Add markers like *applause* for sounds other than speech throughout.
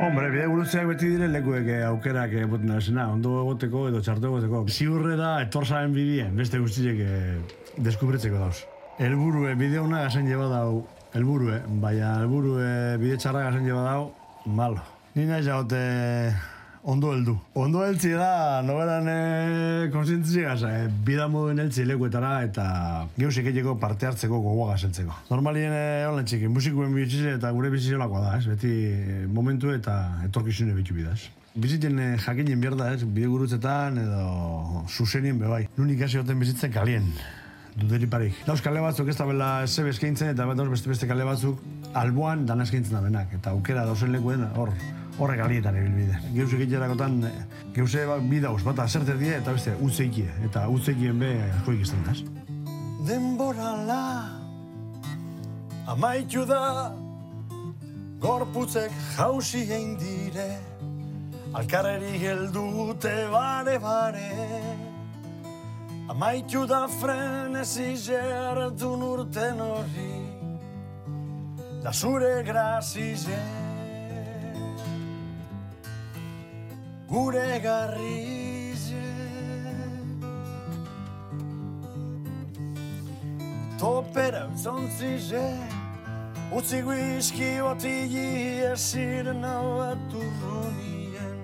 Hombre, bide gurutzeak beti dire lekuek eh, aukerak eh, boten esena, ondo egoteko edo txartu egoteko. Ziurre da, etorzaren bidien, beste guztiek eh, deskubritzeko dauz. Elburue, bide hona gazen jeba dau, elburue, baina elburue bide txarra gazen jeba dau, malo. Ni nahi jaute ondo heldu. Ondo heltzi da, noberan e, konsientzi gaza, e, bida moduen heltzi lekuetara eta geusik egiteko parte hartzeko gogoa gazeltzeko. Normalien e, holen txiki, musikuen bitxize eta gure bizitzelakoa da, ez? beti momentu eta etorkizune bitu bidaz. Bizitzen e, jakinen bierda, ez? bide gurutzetan edo zuzenien bebai. Nun ikasi hoten bizitzen kalien duderi parik. Dauz kale batzuk ez da bela zebe eskaintzen eta dauz beste beste kale batzuk alboan dana eskaintzen da benak. Eta aukera dauzen lekuen hor horrek alietan ebilbide. Geuse egiterakotan, geuse ba, bi dauz, bata zerter die eta beste utzeikie. Eta utzeikien be asko ikizten daz. Denborala amaitu da gorputzek jausi egin dire alkarreri heldute bare bare Amaitu da frenesi jerdun urten hori Da zure grazize Gure garrize Topera utzonzize Utzi guizki botigi esiren hau aturrunien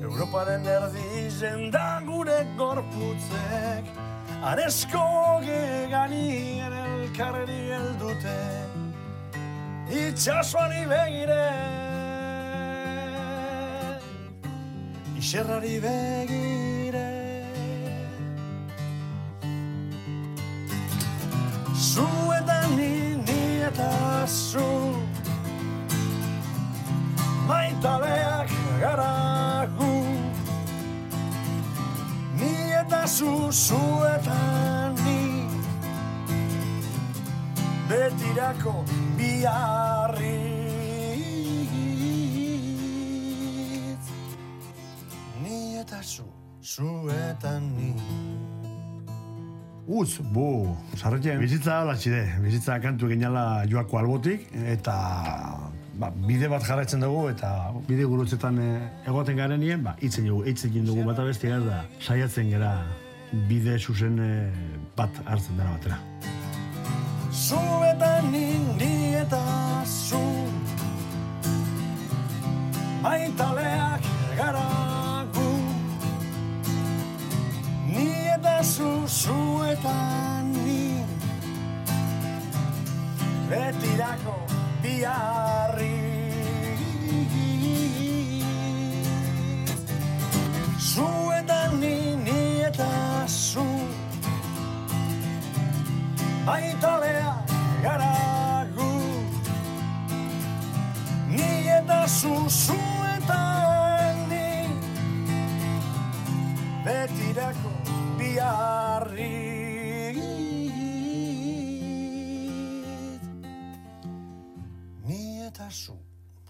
Europaren erdizen da gure gorputzek Aresko geganien elkarri eldute Itxasuari begire Ixerrari begire Zu eta ni, ni eta zu Maitaleak gara gu Ni eta zu, zu eta ni Betirako biarritz zu, zu eta ni. Utz, bu, sarretien bizitza hola txide, bizitza kantu eginala joako albotik, eta ba, bide bat jarraitzen dugu, eta bide gurutzetan eh, egoten garenien, ba, itzen dugu, itzen dugu. Bata beste gara, da, saiatzen gara bide zuzen eh, bat hartzen dena batera. Zu eta ni, ni eta zu. Maitaleak gara zu, zu eta ni Betirako biarri Zu eta ni, ni eta zu. Aitalea gara gu Ni eta zu, zu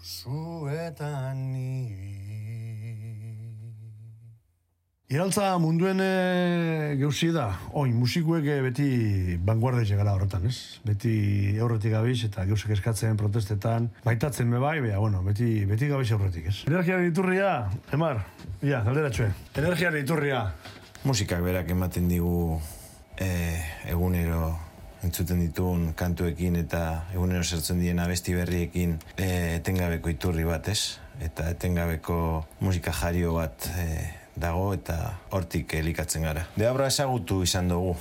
zu eta ni Iraltza munduen e, geuzi da, oin, musikuek eh, beti vanguardia egala horretan, ez? Beti aurretik gabiz eta geuzek eskatzen protestetan, baitatzen me bai, bea, bueno, beti, beti gabiz aurretik, ez? Energiaren iturria, Emar, ja, galderatxue. Energiaren iturria. Musikak berak ematen digu eh, egunero entzuten dituen kantuekin eta egunero sartzen dien abesti berriekin eh, etengabeko iturri bat, ez? Eta etengabeko musika jario bat eh, dago eta hortik elikatzen gara. Deabra ezagutu izan dugu.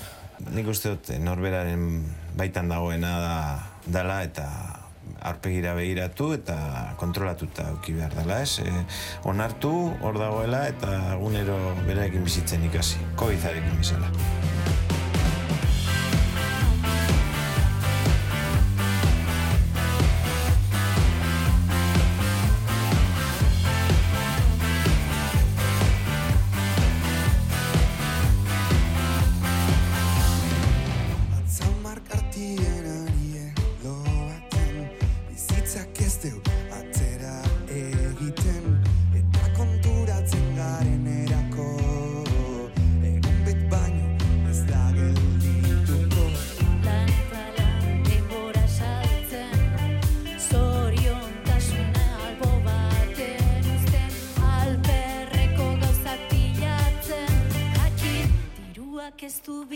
Nik uste dut norberaren baitan dagoena da dala eta aurpegira begiratu eta kontrolatuta auki behar dela, ez? E, onartu, hor dagoela eta egunero berarekin bizitzen ikasi. Koizarekin bizala.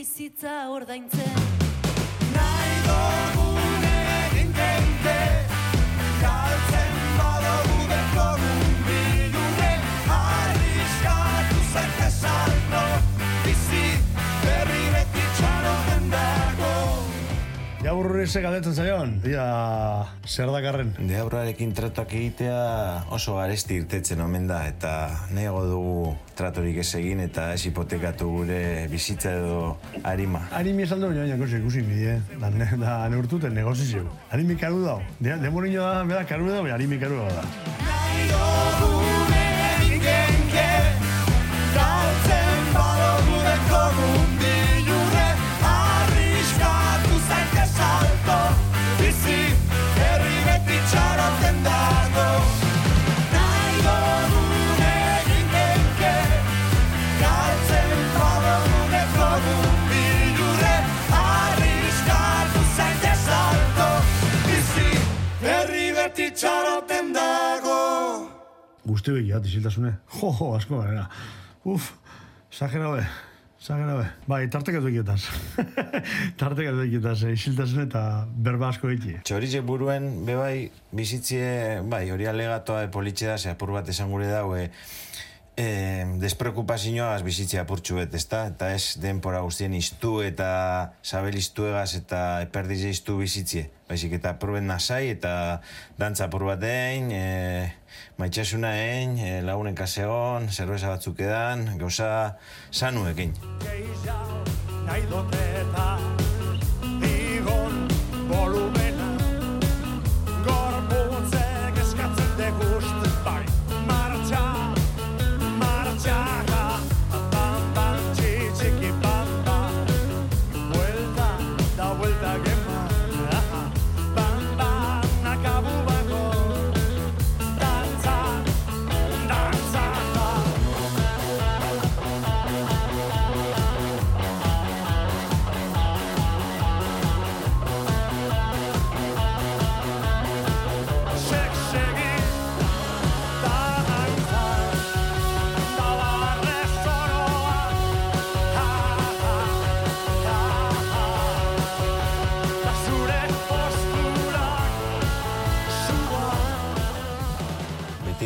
Bizitza ordaintzen. Ze galdetzen zaion? Ia, zer dakarren? Deabrarekin tratuak egitea oso garesti irtetzen omen da eta nego dugu tratorik ez egin eta ez hipotekatu gure bizitza edo arima. Animi esan duen joan ikusi ikusi bide, da, ne, da neurtuten negozizio. Animi karu dau. De, demoniño da, bera karu dau, animi karu dau da. Guzti behi, bat, isiltasune. Jo, jo, asko, gara. Uf, zagera be, zagera be. Bai, tartekatu ekietaz. *laughs* tartekatu ekietaz, eh, isiltasune eta berba asko eki. Txorize buruen, bebai, bizitzie, bai, hori alegatoa e politxe da, ze apur bat esan gure dau, e, e, despreokupazioaz bizitzea apurtxu bet, ezta? Eta ez denpora guztien iztu eta sabel iztuegaz eta eperdize iztu bizitzie. Baizik eta apurben nasai eta dantza apur bat egin, e, maitxasuna egin, e, lagunen kasegon, zerbeza batzuk edan, gauza sanuekin. gehiago nahi dut eta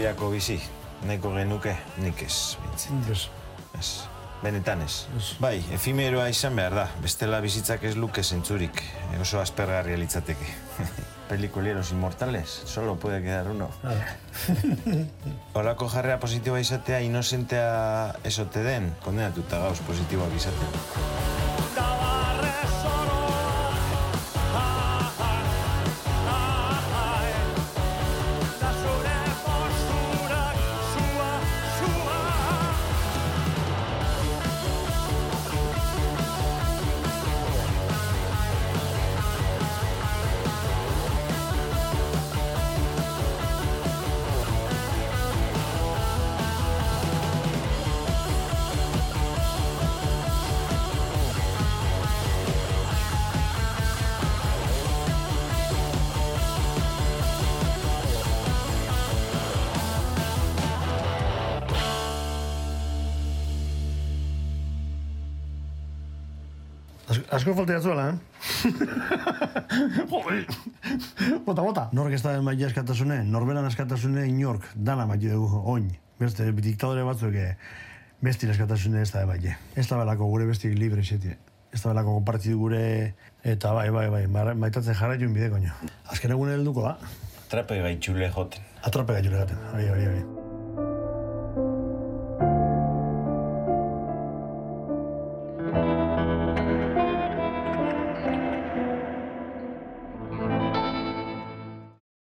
Betirako bizi, nahiko genuke, nik ez. Ez. Ez, benetan ez. Bai, efimeroa izan behar da, bestela bizitzak ez luke zentzurik, e, oso aspergarria litzateke. *laughs* Pelikuleros inmortales, solo puede quedar uno. *laughs* Horako jarrea positiboa izatea inozentea esote den, kondenatuta gauz positiboak izatea. Asko, falta jatzuela, eh? *laughs* Jode. bota, bota. Nork ez da maia eskatasune, norberan eskatasune inork, dana maia dugu, oin. Beste, diktadore batzuk, eh, bestin eskatasune ez da maia. Ez da belako gure bestik libre esetie. Ez da belako konpartidu gure, eta bai, bai, bai, maitatzen jarraitun bide, koño. Azken egun helduko da, Trape gaitxule joten. atrape gaitu legaten, hori, hori, hori.